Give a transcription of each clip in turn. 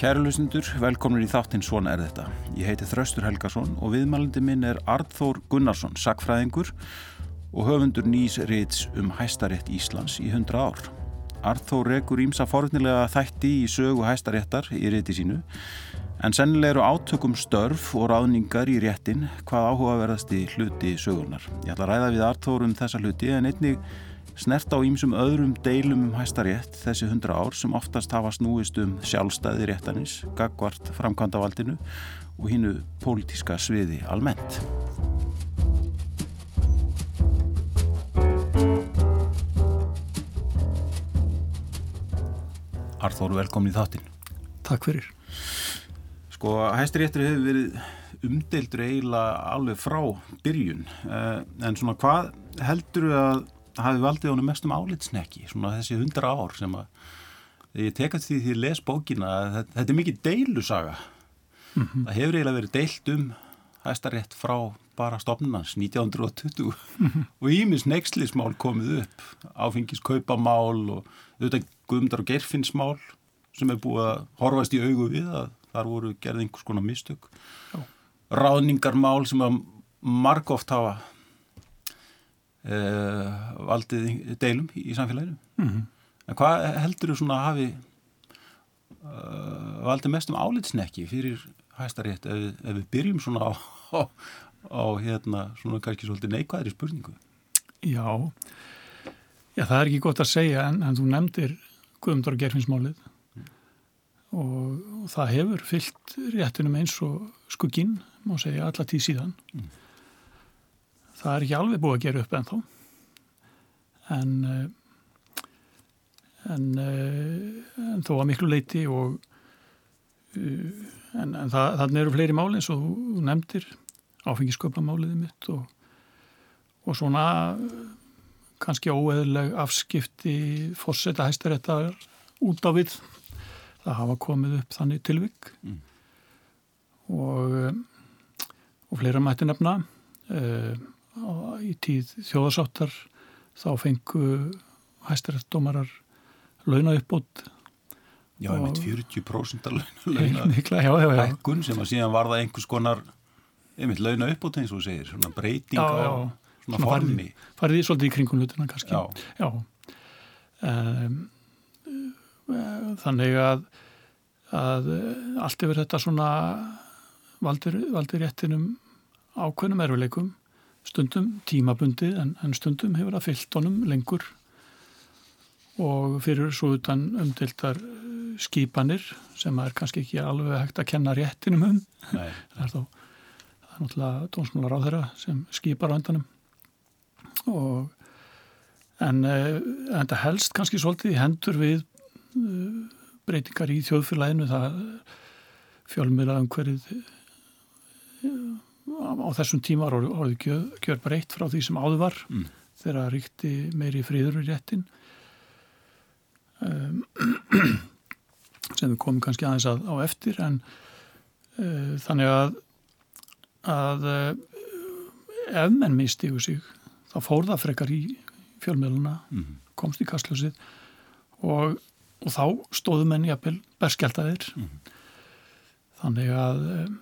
Kæru lusendur, velkomin í þáttinn Svona er þetta. Ég heiti Þraustur Helgason og viðmælindi minn er Arþór Gunnarsson, sakfræðingur og höfundur nýs reits um hæstarétt Íslands í 100 ár. Arþór rekur ímsa forutnilega þætti í sögu hæstaréttar í reiti sínu en sennilega eru átökum störf og ráðningar í réttin hvað áhugaverðasti hluti sögunar. Ég ætla að ræða við Arþór um þessa hluti en einnig snert á ímsum öðrum deilum um hæstarétt þessi hundra ár sem oftast hafa snúist um sjálfstæði réttanis, gagvart framkvæmdavaldinu og hínu pólitíska sviði almennt. Arþóru, velkomin í þáttinn. Takk fyrir. Sko, hæstaréttur hefur verið umdeildur eiginlega alveg frá byrjun, eh, en svona hvað heldur að hafi valdið honum mestum álitsnekki svona þessi hundra ár sem að ég tekast því því að les bókina að þetta, þetta er mikið deilusaga mm -hmm. það hefur eiginlega verið deilt um hæstarétt frá bara stopnunans 1920 mm -hmm. og ímis nexlismál komið upp áfengiskaupamál og auðvitað guðumdar og gerfinsmál sem er búið að horfast í augu við að þar voru gerð einhvers konar mistök Já. ráðningarmál sem að margóft hafa valdið deilum í samfélaginu. Mm -hmm. en hvað heldur þú svona að hafi uh, valdið mest um álitsnekki fyrir hæstarétt ef, ef við byrjum svona á, á, á hérna svona kannski svolítið neikvæðri spurningu? Já. Já það er ekki gott að segja en, en þú nefndir Guðmundur og Gerfinsmálið mm. og, og það hefur fyllt réttinum eins og skugginn má segja alla tíð síðan. Mm það er ekki alveg búið að gera upp ennþá. En eh, en, eh, en þó að miklu leiti og eh, en, en það, þannig eru fleiri máli eins og þú nefndir áfengisköplamáliði mitt og, og svona kannski óeðleg afskipti fórseta hæstaréttar út á við. Það hafa komið upp þannig tilvik. Mm. og og fleira mætti nefna. Og í tíð þjóðasáttar þá fengu hæstarættdómarar launa uppbót Já, ég veit 40% launa hækkun sem að síðan var það einhvers konar einmitt launa uppbót eins og segir, svona breyting já, á já. svona, svona formi farið því svolítið í kringum hlutina kannski já. Já. Um, þannig að að allt yfir þetta svona valdir, valdir réttinum ákveðnum erfileikum stundum tímabundi en, en stundum hefur það fyllt honum lengur. Og fyrir svo utan umdildar eh, skipanir sem er kannski ekki alveg hægt að kenna réttinum um. Það er þá það er náttúrulega dónsmálar á þeirra sem skipar á endanum. Og en, eh, en það helst kannski svolítið hendur við eh, breytingar í þjóðfyrlæðinu það fjölmjöla um hverju á þessum tíma var orðið gjör, breytt frá því sem áður var mm. þegar ríkti meiri fríður í réttin um, sem við komum kannski aðeins að, á eftir en uh, þannig að að uh, ef menn mistiðu sig þá fór það frekar í fjölmiðluna mm. komst í kastljósið og, og þá stóðu menn jafnvel berskjaldæðir mm. þannig að um,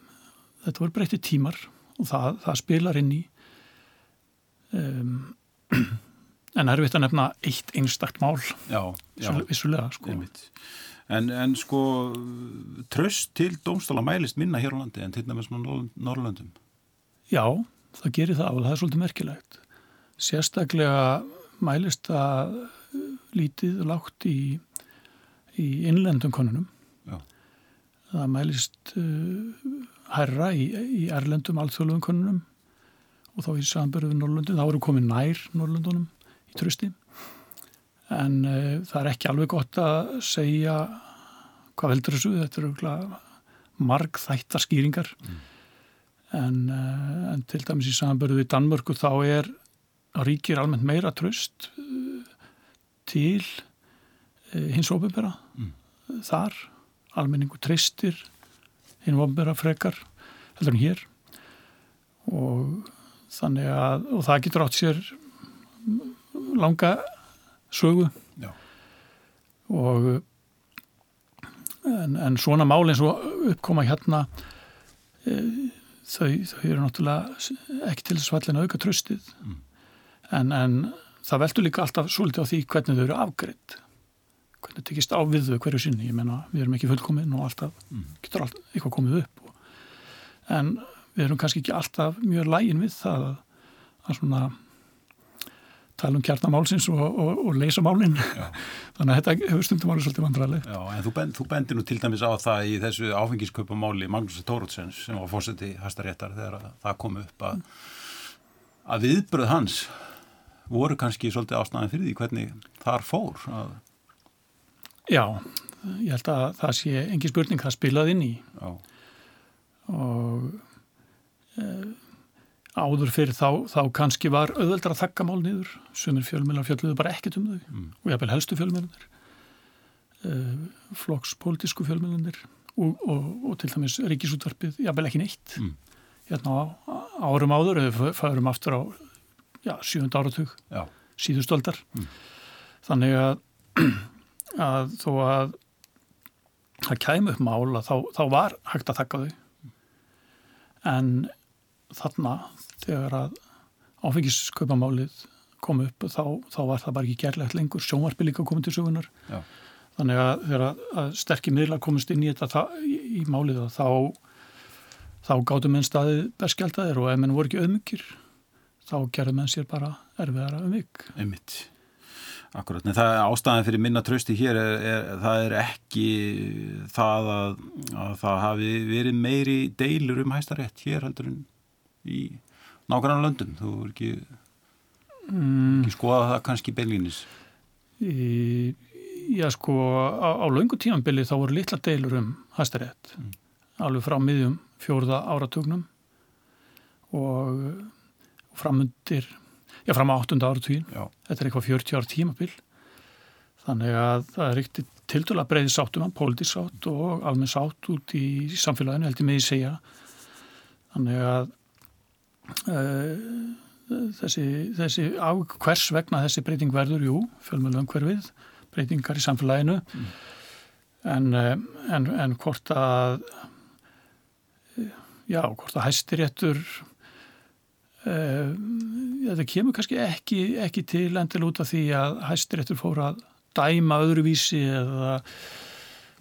þetta voru breytti tímar og það, það spilar inn í. Um, en er við þetta nefna eitt einstakt mál. Já, já, vissulega sko. en, en sko tröst til domstála mælist minna hér á landi en til dæmis Norrlöndum Já, það gerir það og það er svolítið merkilegt. Sérstaklega mælist að lítið lágt í, í innlendum konunum já. það mælist uh, herra í, í erlendum alþjóðlöfum konunum og þá í samverðu við Norrlundum, þá eru komið nær Norrlundunum í trösti en uh, það er ekki alveg gott að segja hvað veldur þessu, þetta eru marg þættar skýringar. Mm. en, uh, en til dæmis í samverðu við Danmörku þá er ríkir almennt meira tröst uh, til hins óbyrgara mm. þar. Almenningu tristir hinn vombera frekar heldur en hér og þannig að og það getur átt sér langa sögu Já. og en, en svona mál eins og uppkoma hérna e, þau, þau eru náttúrulega ekki til fallin auka tröstið mm. en, en það veldur líka alltaf svolítið á því hvernig þau eru afgreitt hvernig tekist á við þau hverju sinni ég menna við erum ekki fullkominn og alltaf mm. getur alltaf eitthvað komið upp og, en við erum kannski ekki alltaf mjög lægin við það að, að svona tala um kjartamálsins og, og, og leysa málinn þannig að þetta hefur stundum árið svolítið vandræðilegt. Já, en þú, bend, þú bendir nú til dæmis á það í þessu áfengisköpumáli Magnús Tóruðsens sem var fórseti Hastaréttar þegar það kom upp að, að viðbröð hans voru kannski svolítið ástæðan fyrir því hvernig þar fór að... Já, ég held að það sé engi spurning það spilað inn í Já. og e, áður fyrir þá, þá kannski var auðveldra að þakka mál niður sumir fjölmjölar fjöldluðu bara ekkert um þau mm. og jáfnveil helstu fjölmjölanir uh, eh, flokkspolítisku fjölmjölanir og, og, og til dæmis ríkisútvarpið jáfnveil ekki neitt mm. hérna á árum áður eða færum aftur á já, sjönda áratug síðustöldar mm. þannig að, að þó að það kæm upp mál þá, þá var hægt að þakka þau en þarna þegar að áfengiskaupamálið kom upp þá, þá var það bara ekki gerlegt lengur. Sjónvarpi líka komið til sögunar Já. þannig að þegar að sterkir miðla komist inn í þetta það, í málið þá þá gáttu menn staðið bestgjaldæðir og ef menn voru ekki auðmyggir þá gerðu menn sér bara erfiðara auðmygg Einmitt Akkurat, en það er ástæðan fyrir minna trösti hér er, er, það er ekki það að, að það hafi verið meiri deilur um hæstarétt hér heldur en í nákvæmlega löndum þú er ekki, mm. ekki skoða það kannski beinlýnis í, Já sko á, á laungu tímanbili þá voru litla deilur um hæstarétt mm. alveg frá miðjum fjórða áratugnum og framundir já fram á áttunda áratugin þetta er eitthvað 40 ára tímabil. Þannig að það er ekkert til dæla breiði sáttum að pólitísk sátt og almenn sátt út í samfélaginu heldur með í segja. Þannig að Eh, þessi, þessi á hvers vegna þessi breyting verður, jú, fjölmjölu umhverfið, breytingar í samfélaginu. Mm. en, eh, en, en hvort að já, hvort að hæstiréttur uh, þetta kemur kannski ekki, ekki til endil út af því að hæstiréttur fór að dæma öðruvísi eða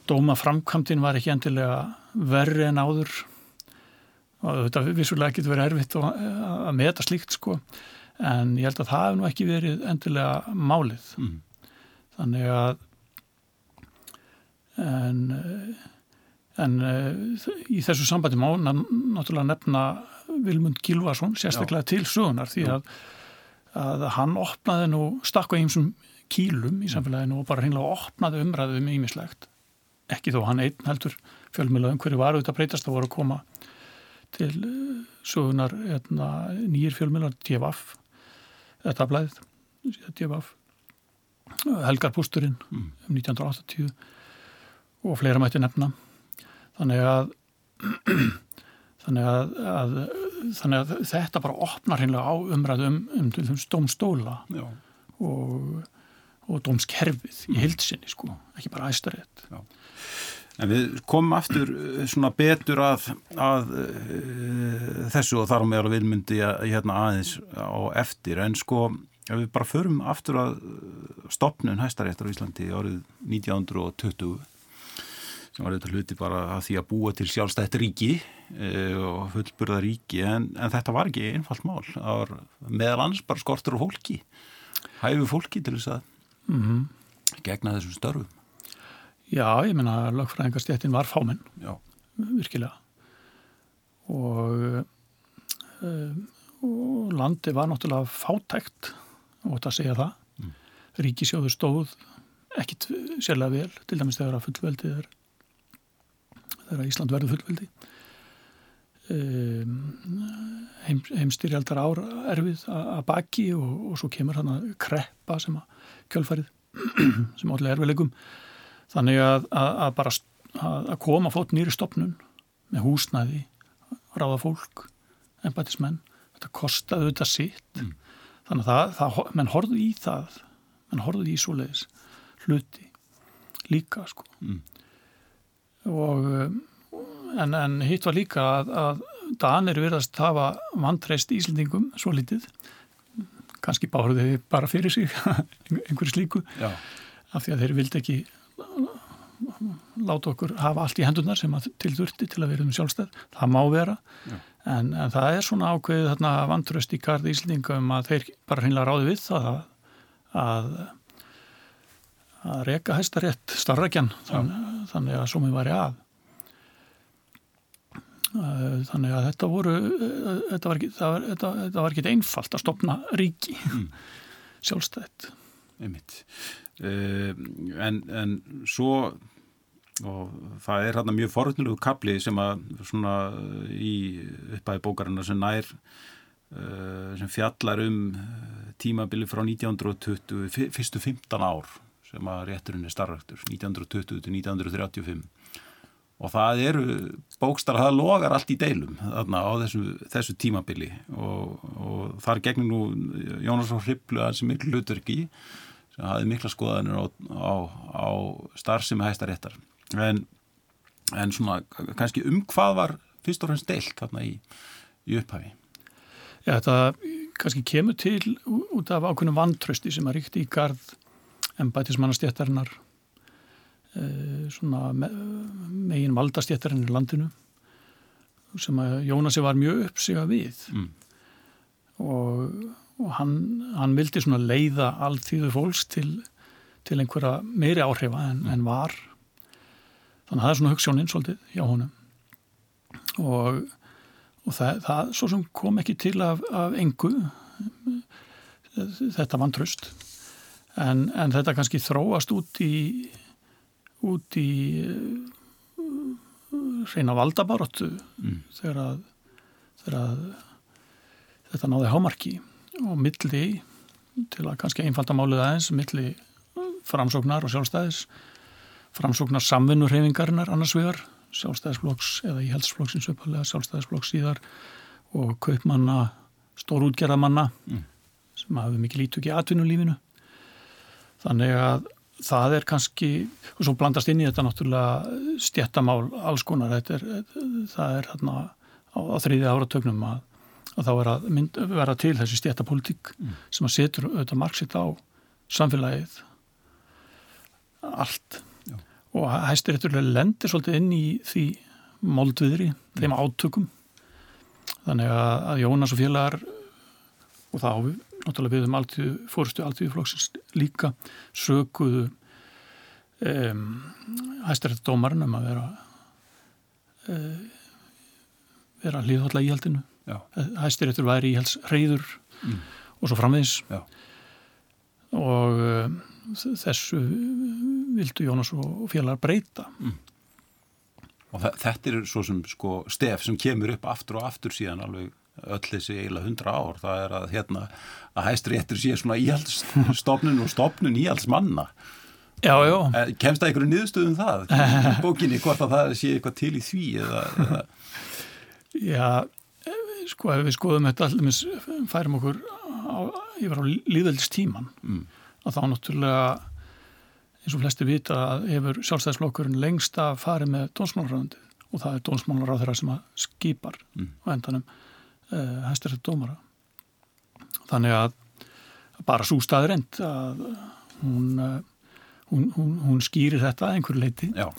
dóma framkvæmdin var ekki endilega verri en áður. Og þetta vissulega getur verið erfitt að meta slíkt sko. En ég held að það hefur nú ekki verið endilega málið. Mm. þannig að en en í þessu sambandi má náttúrulega nefna Vilmund Gilvarsson sérstaklega Já. til sögunar því að, að hann opnaði nú stakka einsum kílum í samfélaginu og bara hreinlega opnaði umræðu um ímislegt ekki þó hann einn heldur fjölmjölaðum hverju var auðvitað breytast að voru að koma til eh, sögunar hérna, nýjir fjölmjölar DFF þetta blæðið DFF Helgarpústurinn mm. um 1980 og fleira mætti nefna þannig að þannig að, að þannig að þetta bara opnar hinnlega á umræðum um, um, um stómstóla og, og dómskerfið í hildsinni sko, ekki bara æstarétt Já. En við komum aftur eh, svona betur að, að uh, þessu og þar á meðal vilmundi að, hérna aðeins á eftir. En sko ef við bara förum aftur að eh, stopnun hæstaréttar á Íslandi árið 1920 sem var þetta hluti bara að því að búa til sjálfstætt ríki og fullburða ríki en, en þetta var ekki einfalt mál meðal annars bara skortur og fólki hæfu fólki til þess að mm -hmm. gegna þessum störfum Já, ég menna lögfræðingarstjættin var fámenn, Já. virkilega og, um, og landi var náttúrulega fátækt og þetta segja það mm. Ríkisjóður stóð ekkit sérlega vel, til dæmis þegar að fullveldi er þegar Ísland verður fullveldi heim, heimstyrjaldar ár erfið að baki og, og svo kemur hann að kreppa sem að kjölfarið sem allir erfiðlegum þannig að, að, að bara að koma fótt nýri stopnun með húsnæði, ráða fólk ennbætismenn, þetta kostaði þetta sitt mm. þannig að það, það, menn horfðu í það menn horfðu í svo leiðis hluti líka sko mm. og en, en hitt var líka að, að Danir virðast hafa vantreist Íslandingum svo litið kannski báruð þeir bara fyrir sig einhverju slíku. Já. af því að þeir vildi ekki láta okkur hafa allt í hendunar sem að til þurfti til að vera um sjálfstæð. Það má vera. En, en það er svona ákveðið þarna vantröst í kardi Íslandingum að þeir bara hreinlega ráði við það að að, að reka hæstarétt starrakjan þann, þannig að svo mér var ég að þannig að þetta voru þetta var ekki, var, þetta, þetta var ekki einfalt að stopna ríki. Mm. sjálfstætt. Einmitt. Uh, en, en svo og það er hérna mjög forutnulegu kapli sem að svona í uppæði bókarina sem nær uh, sem fjallar um tímabili frá 1920 fyrstu 15 ár sem að rétturinn er starraktur 1920 til 1935 og það eru bókstar það logar allt í deilum þarna á þessu, þessu tímabili. Og, og þar gegnum nú Jónas á Hriblu að þessi miklu hlutverki sem hafi mikla skoðanir á, á, á starfsemi hæsta réttar en, en svona kannski um hvað var fyrst og fremst deilt þarna í, í upphafi? Já þetta kannski kemur til út af ákveðnum vantrösti sem að ríkti í gard en bætismannastjættarinnar megin valdastjættarinn í landinu sem að Jónasi var mjög uppsiga við mm. og, og hann, hann vildi svona leiða alltíðu fólks til, til einhverja meiri áhrifa en, mm. en var þannig að það er svona hugssjóninn svolítið hjá honum og, og það, það svo sem kom ekki til af, af engu þetta vantröst en, en þetta kannski þróast út í út í reyna valdabaróttu mm. þegar, að, þegar að þetta náði hámarki og milli til að kannski einfalda málið aðeins milli framsóknar og sjálfstæðis framsóknar samvinnurhefingarinnar annars vegar sjálfstæðisflokks eða í helsflokksins uppalega sjálfstæðisflokks síðar og kaupmanna stórútgerðamanna mm. sem hafi mikið lítið ekki atvinnulífinu þannig að það er kannski, og svo blandast inn í þetta náttúrulega stjættamál alls konar, er, það er hérna á, á þriði áratögnum að, að þá er að mynd, vera til þessi stjættapolítik mm. sem að setur auðvitað marksitt á samfélagið allt Já. og hæstir eitthvað lendir svolítið inn í því moldviðri, mm. þeim átökum þannig að, að Jónas og félagar og þá náttúrulega við um alltíðu, fórstu alltíðuflokksins líka sökuðu um, hæstarétt dómarinn um að vera uh, vera hlýðhólla í haldinu hæstaréttur væri í helds reyður mm. og svo framvegis Já. og um, þessu vildu Jónas og félagar breyta mm. og þetta er svo sem sko stef sem kemur upp aftur og aftur síðan alveg öll þessi eiginlega hundra ár það er að hérna að hæstri eftir sé svona íhaldsstofnun og stofnun íhaldsmanna eh, Kemst það einhverju niðurstöðum um það bókinni hvort að það sé eitthvað til í því eða, eða... Já sko ef við skoðum þetta allir færum okkur á, yfir á líðveldistíman mm. að þá náttúrulega eins og flesti vita að hefur sjálfstæðisflokkurinn lengst að fari með dónsmálaráðandi og það er dónsmálaráð þeirra sem að skipar mm. á endanum eh, hæstarið dómara þannig að bara svo staður end að hún, uh, hún, hún, hún skýrir þetta einhverju leiti Já.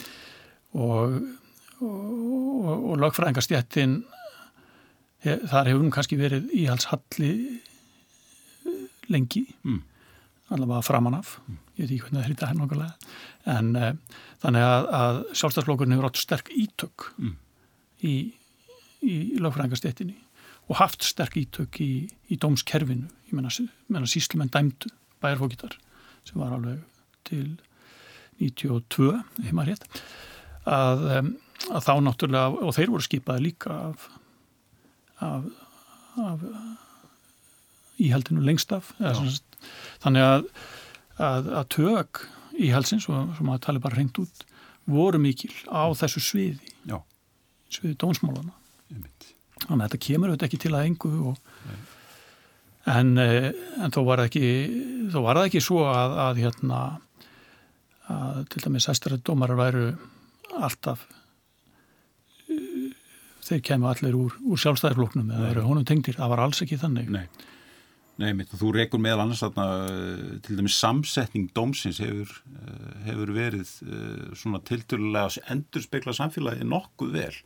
og og, og lögfræðingarstjættin þar hefur hún kannski verið íhalshalli lengi mm. allavega framanaf mm. ég veit ekki hvernig það hrita henn okkarlega en uh, þannig að, að sjálfstæðsflokkurinn hefur átt sterk ítök mm. í, í lögfræðingarstjættinni og haft sterk ítök í, í dómskerfinu, ég menna, síslumenn dæmdu bæjarfókitar sem var alveg til 92, ef maður rétt að, að þá náttúrulega og þeir voru skipaði líka af af, af íhaldinu lengst af. Þannig að, að að tök íhaldsins og sem að tala bara hreint út voru mikil á þessu sviði Já. sviði dónsmálana þannig að þetta kemur auðvitað ekki til að engu og, en, eh, en þó var það ekki ekki svo að, að hérna að til dæmis æstara dómarar væru alltaf uh, þeir kemur allir úr, úr sjálfstæðarfloknum eða eru honum tengdir, það var alls ekki þannig. Nei, Nei mitt, þú rekur meðal annars þarna, til dæmis samsetning dómsins hefur, hefur verið svona tilturlega endurspegla samfélagi nokkuð vel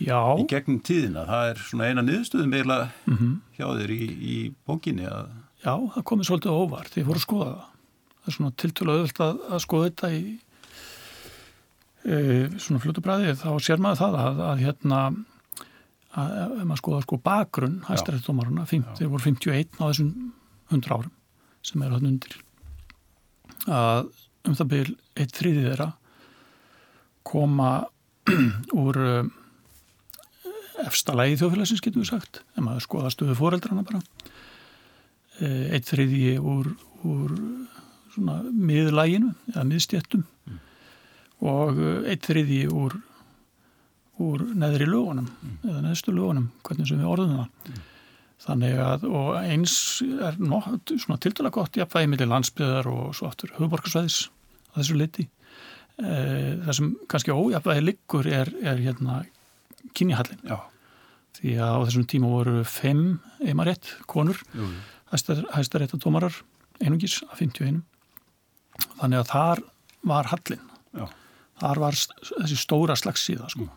Já. í gegnum tíðina. Það er svona eina niðurstöðum eiginlega mm -hmm. hjá þér í, í bókinni að Já, það komið svolítið óvart, ég fór að skoða það. Það er svona tilturlega öðvöld að, að skoða þetta í e, svona fljótubræði þá sér maður það að, að hérna að ef maður skoða sko bakgrunn hæstarættumaruna, þeir voru 51 á þessum 100 árum sem er hann undir að um það byrj eitt þriði þeirra koma úr efsta lægi þjóðfélagsins getur við sagt, ef maður skoða stöðu fóreldrana bara eitt þriði úr, úr svona miðlæginu eða miðstjættum mm. og eitt þriði úr úr neðri lögunum mm. eða neðstu lögunum, hvernig sem við orðum það mm. þannig að og eins er nótt svona tildalega gott jafnvægi millir landsbyðar og svo aftur höfuborgarsvæðis að þessu liti e, það sem kannski ójafnvægi liggur er, er hérna kynjahallin Já. því að á þessum tíma voru fimm eimarétt konur hæstaréttatómarar einungis að 51 þannig að þar var hallin Já. þar var þessi stóra slags síða sko.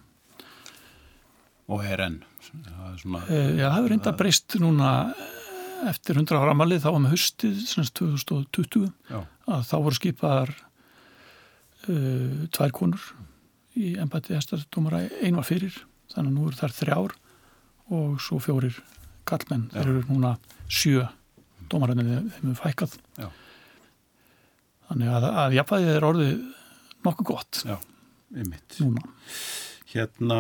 og er enn það er svona, e, Já, það hefur reynda breyst núna eftir 100 ára amalið þá var með höstið 2020 Já. að þá voru skipaðar uh, tvær konur í ennbætti hæstaréttatómara ein var fyrir þannig að nú eru þær þrjár og svo fjórir kallmenn, þeir eru núna sjö dómarannir þeim er fækkað. Já. þannig að, að jafnvægið er orðið nokkuð gott Já, núna. Hérna,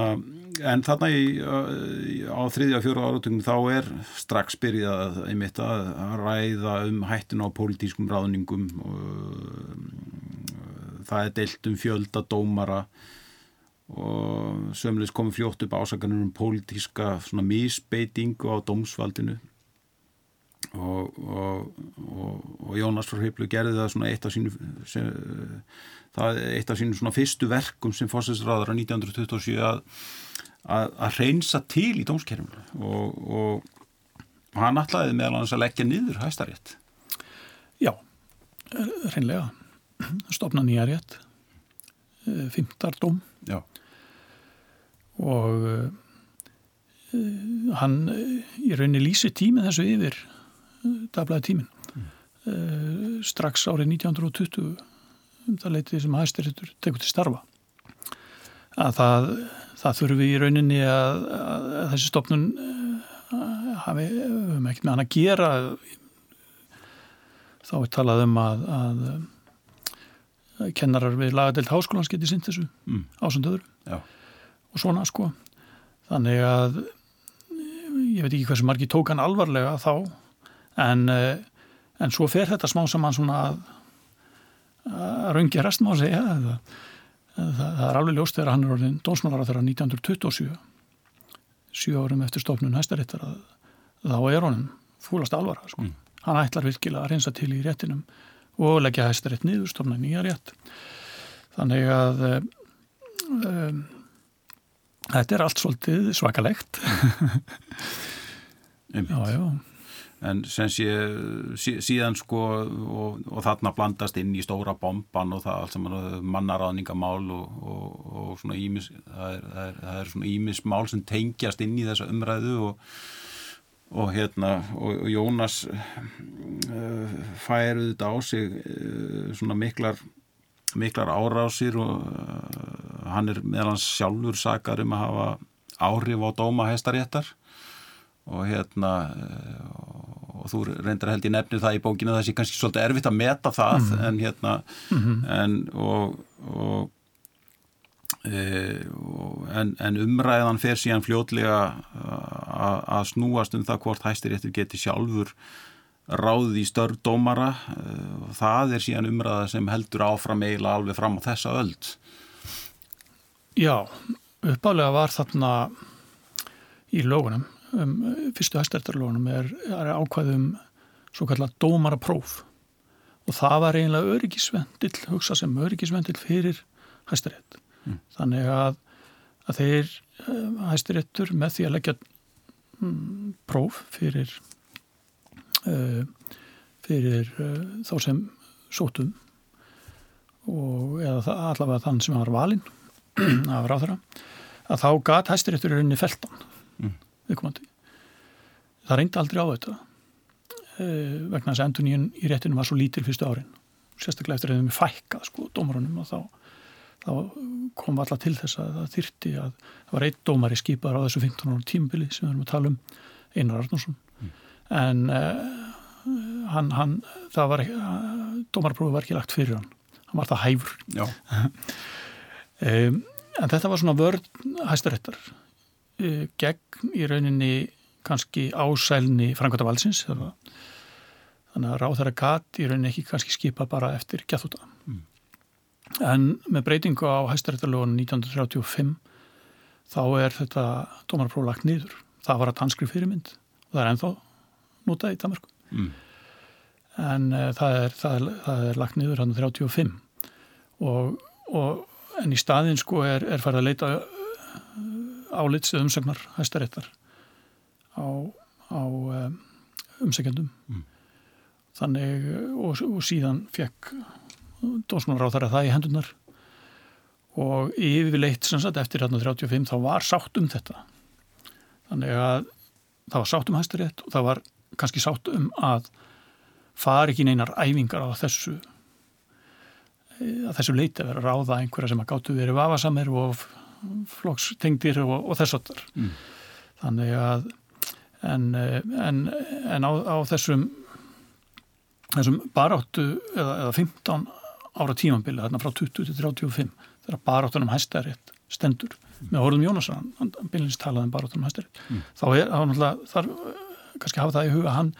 en þarna í, á þriðja fjóru áratugum þá er strax byrjað einmitt að ræða um hættin á pólitískum ráðningum það er deilt um fjölda dómara og sömulegis komið fljótt upp ásakanur um pólitíska svona misbeitingu á dómsvaldinu. Og, og, og, og Jónas frá Hreiplu gerði það eitt af sínu sem, það eitt af sínu fyrstu verkum sem fórsæðsraður á 1927 að, að, að reynsa til í dómskerfinu. Og hann ætlaði meðal hans að leggja niður hæstarétt. Já, reynlega stopna nýja rétt fymtardóm Já. Og uh, hann í rauninni lýsi tímið þessu yfir dablaði tímin mm. uh, strax árið 1920 um það leitið sem hæstirittur tekur til starfa. Að það, það þurfi í rauninni að, að, að þessi stopnun hafi um ekkert með hann að gera. Þá er talað um að, að kennarar við lagadelt háskólans geti sýnt þessu mm. ásönduður Já og svona sko þannig að ég veit ekki hversu margi tók hann alvarlega þá en, en svo fer þetta smá saman svona að, að raungi restum á sig ja, það, það, það er alveg ljóst þegar hann er orðin dónsmálar á þeirra 1927 7 árum eftir stofnun hæstarittar að þá er honum fúlast alvara sko. Mm. hann ætlar virkilega að reynsa til í réttinum og leggja hæstaritt niður stofna nýja rétt þannig að um, Þetta er allt svolítið svakalegt. já, já. En sem sé, sí, síðan sko og, og þarna blandast inn í stóra bomban og það allt sem mannaráðningamál og, og, og svona ímis, það er, það, er, það er svona ímis mál sem tengjast inn í þessa umræðu og hérna og Jónas uh, færi þetta á sig uh, svona miklar miklar árásir og uh, hann er meðal hans sjálfur sakar um að hafa áhrif á dóma hæstaréttar og hérna og þú reyndir að held í nefnir það í bókinu það sé kannski svolítið erfitt að meta það mm. en hérna mm -hmm. en, og, og, og, en, en umræðan fer síðan fljótlega að snúast um það hvort hæstaréttur geti sjálfur ráðið í störf dómara. Og það er síðan umræða sem heldur áfram eiginlega alveg fram á þessa öld. Já, uppálega var þarna í lögunum um, fyrstu hæstærtarlögunum er, er ákvæðum svo kallar dómarapróf. Og það var eiginlega öryggisvendil, hugsa sem öryggisvendil fyrir hæstarétt Mm. Þannig að, að þeir hæstir ettur með því að leggja mm, próf fyrir uh, fyrir uh, þá sem sótum og eða allavega þann sem var valinn af ráðara að þá gat hæstir ettur í rauninni feltan mm. Það reyndi aldrei á þetta uh, vegna þess að enduníun í réttinu var svo lítil fyrstu árin sérstaklega eftir að við með fækkað sko dómarunum og þá þá kom alltaf til þess að það þyrti að það var einn dómar í skipaður á þessu 15 ára tímbili sem við erum að tala um Einar Arnússon mm. en uh, hann, hann það var ekki, dómarprófi var ekki lagt fyrir hann. Hann var það hæfur. Um, en þetta var svona vörd hæstarettar uh, gegn í rauninni kannski ásælni Frankvæta Valsins þannig að ráð þeirra gat í rauninni ekki kannski skipa bara eftir gæþúta mm. En með breytingu á hæstaréttarlögunum 1935 þá er þetta dómarpróf lagt nýður. Það var að danskri fyrirmynd og það er ennþá notað í Danmarku. Mm. En uh, það, er, það, er, það er lagt nýður hann 35 og, og en í staðin sko er, er farið að leita uh, álits umsögnar hæstaréttar á, á um, umsökjandum. Mm. Þannig og, og síðan fekk dómsmálar á þar að það í hendunar og yfirleitt sagt eftir 1935 þá var sátt um þetta. Þannig að það var sátt um hæstarétt og það var kannski sátt um að fari ekki neinar æfingar á þessu að þessu leiti að vera ráða einhverja sem að gáttu verið vafasamir og flokkstengdir og, og þess að mm. þannig að en, en, en á, á þessum þessum baráttu eða, eða 15 ára tímambili þarna frá 20 til 35 þegar baráttunum hæstarétt stendur mm. með Orðum Jónasson, hann byrjins talaði um baráttunum hæstarétt mm. þá er hann alltaf þar kannski hafa það í huga hann,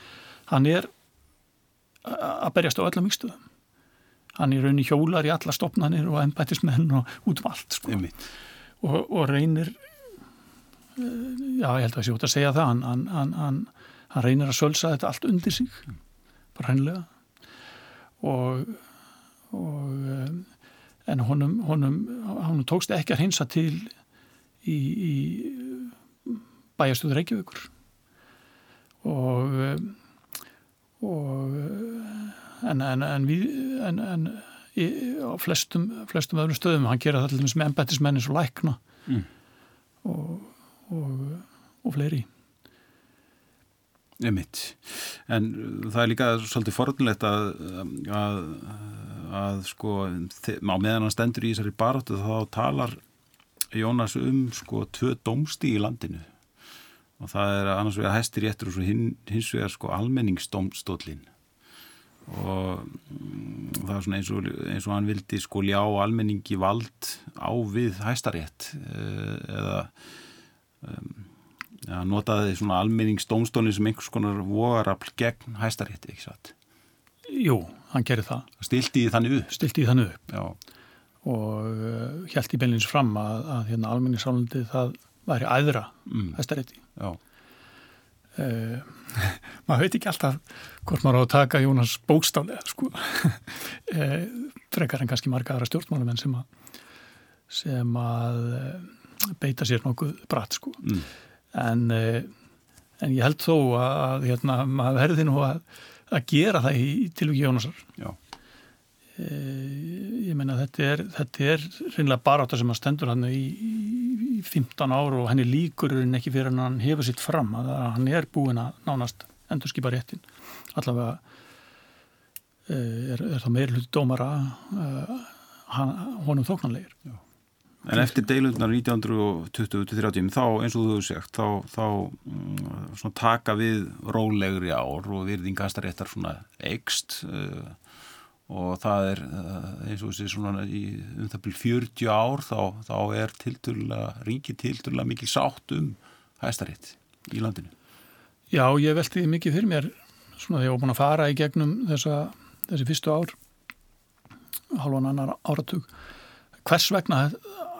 hann er að berjast á öllum yngstöðum hann er raun í hjólar í alla stopnarnir og ennbættismenn og út um allt sko. og, og reynir já ég held að ég sé út að segja það hann, hann, hann, hann reynir að sölsa þetta allt undir sig mm. bara hreinlega og og um, en honum, honum, honum tókst ekki að hinsa til í, í bæjastuður Reykjavíkur. Og um, og en, en, en við en, en í, á flestum, flestum öðrum stöðum, hann gera það til dæmis með embættismennis og lækna mm. og, og, og fleiri. Emitt, en það er líka svolítið forðunlegt að, að að sko á meðan hann stendur í þessari baróttu þá talar Jónas um sko tvö domsti í landinu. Og það er annars vegar hæstir réttur og hin, hins vegar sko almenningsdomstólin og mm, það er svona eins og, eins og hann vildi sko ljá almenningi vald á við hæstarétt eh, eða um, ja, notaði svona almenningsdomstólin sem einhvers konar vogarafl gegn hæstarétti, ekki satt? Jú, hann gerir það. Stilti í þannig upp? Stilti í þannig upp. Já. Og uh, eh, held í beinleins fram að, að hérna almenningsálandi það væri æðra mm. hæstarétti. Já. Uh, maður veit ekki alltaf hvort maður á að taka Jónas bókstálega sko. uh, frekar en kannski marga aðra stjórnmálumenn sem að, sem að beita sér nokkuð bratt sko. Mm. En, en ég held þó að hérna, maður verði nú að að gera það í tilvíki Jónasar. Já. E, ég menna þetta er þetta er reynilega að sem að stendur hann í, í 15 ár og henni líkur en ekki fyrir hann hann hefur sitt fram að hann er búin að nánast endur skipa réttin allavega e, er, er það meir hluti dómara e, honum þóknanlegir. Já En eftir deilundar 1920-30 þá eins og þú hefur sagt þá, þá um, taka við rólegri ár og virðingastaréttar svona ekst uh, eh, og það er uh, eins og þessi svona í um það byrjum 40 ár þá, þá er tilturlega, ríki tilturlega mikil sátt um hæstarétt í landinu. Já, ég velti mikið fyrir mér svona þegar ég var búin að fara í gegnum þessa, þessi fyrstu ár halvan annar áratug hvers vegna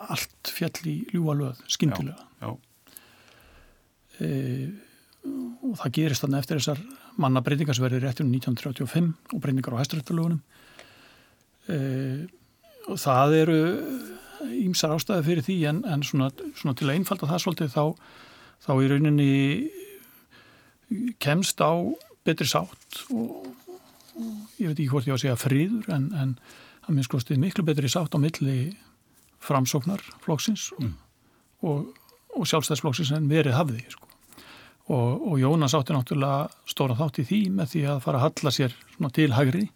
allt fjall í ljúa löð, skindilega já, já. E, og það gerist þarna eftir þessar manna breytingar sem verður réttunum 1935 og breytingar á hæstaréttalögunum e, og það eru ímsar ástæði fyrir því en, en svona, svona til að einfalda það svolítið þá, þá í rauninni kemst á betri sátt og, og ég veit ekki hvort ég var að segja friður en, en að minnst kostið miklu betri sátt á milli framsóknar flóksins mm. og, og sjálfstæðsflóksins en verið hafði sko. og, og Jónas átti náttúrulega stóra þátt í því með því að fara að halla sér til hægri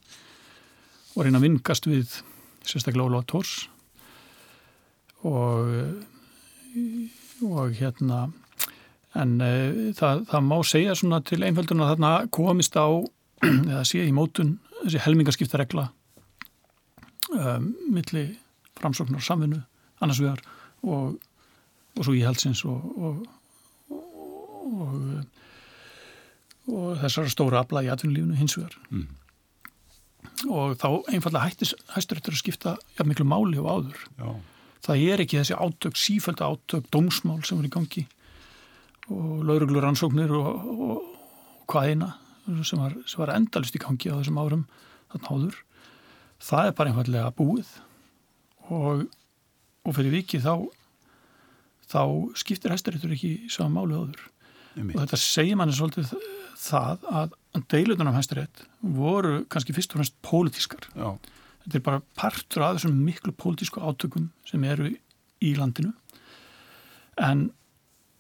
og reyna að vingast við sérstaklega Óla Tórs og og hérna en e, það, það má segja svona til einföldun að þarna komist á eða sé í mótun þessi helmingarskiptaregla um, milli framsóknar samfunnu annars vegar og, og svo í helsins og, og, og þessar stóra afla í atvinnulífunu hins vegar mm. og þá einfallega hættur þetta að skipta ja, miklu máli og áður Já. það er ekki þessi átök, sífælda átök dómsmál sem er í gangi og lauruglur ansóknir og hvað eina sem var, var endalist í gangi á þessum árum þarna áður það er bara einfallega búið og, og fyrir viki þá þá skiptir hæstaréttur ekki saman máli áður. Og þetta segir manni svolítið það að deilutunum hæstarétt voru kannski fyrst og fremst pólitískar. Já. þetta er bara partur af þessum miklu pólitísku átökum sem eru í landinu. En,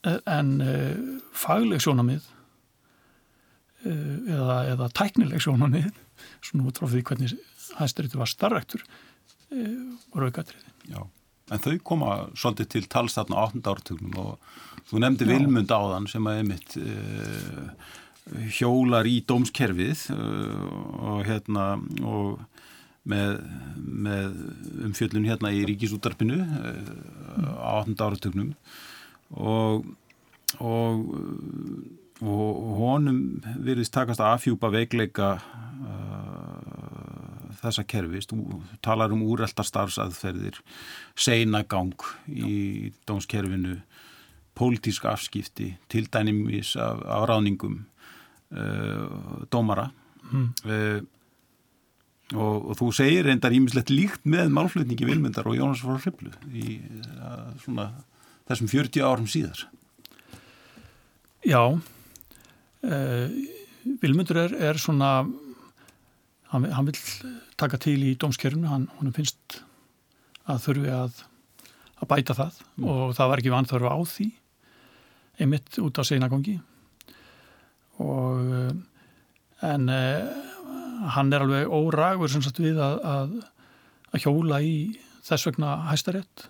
en uh, fagleg sjónamið uh, eða, eða tæknileg sjónamið svona út frá því hvernig hæstaréttur var starrektur og raukatriði. Já, en þau koma svolítið til tals þarna á 8. áratugnum og þú nefndi Vilmund áðan sem að einmitt uh, hjólar í dómskerfið uh, og hérna og með, með umfjöllun hérna í ríkisútarpinu uh, á 8. áratugnum og og, og honum virðist takast að afhjúpa veikleika þessa kerfist, talar um úrelta starfsaðferðir, seinagang í dómskerfinu, pólitísk afskipti, tildænimis af, af ráningum uh, dómara mm. uh, og, og þú segir reyndar ímislegt líkt með málflutningi Vilmundar og Jónas frá Hriblu í uh, svona, þessum 40 árum síðar. Já, Vilmundur er, er svona hann, hann vil taka til í dómskerfunu, hann, finnst að þurfi að, að bæta það mm. og það var ekki vanþörfu á því einmitt út á seinagongi og en eh, hann er alveg óragur sem sagt við að, að, að hjóla í þess vegna hæstarétt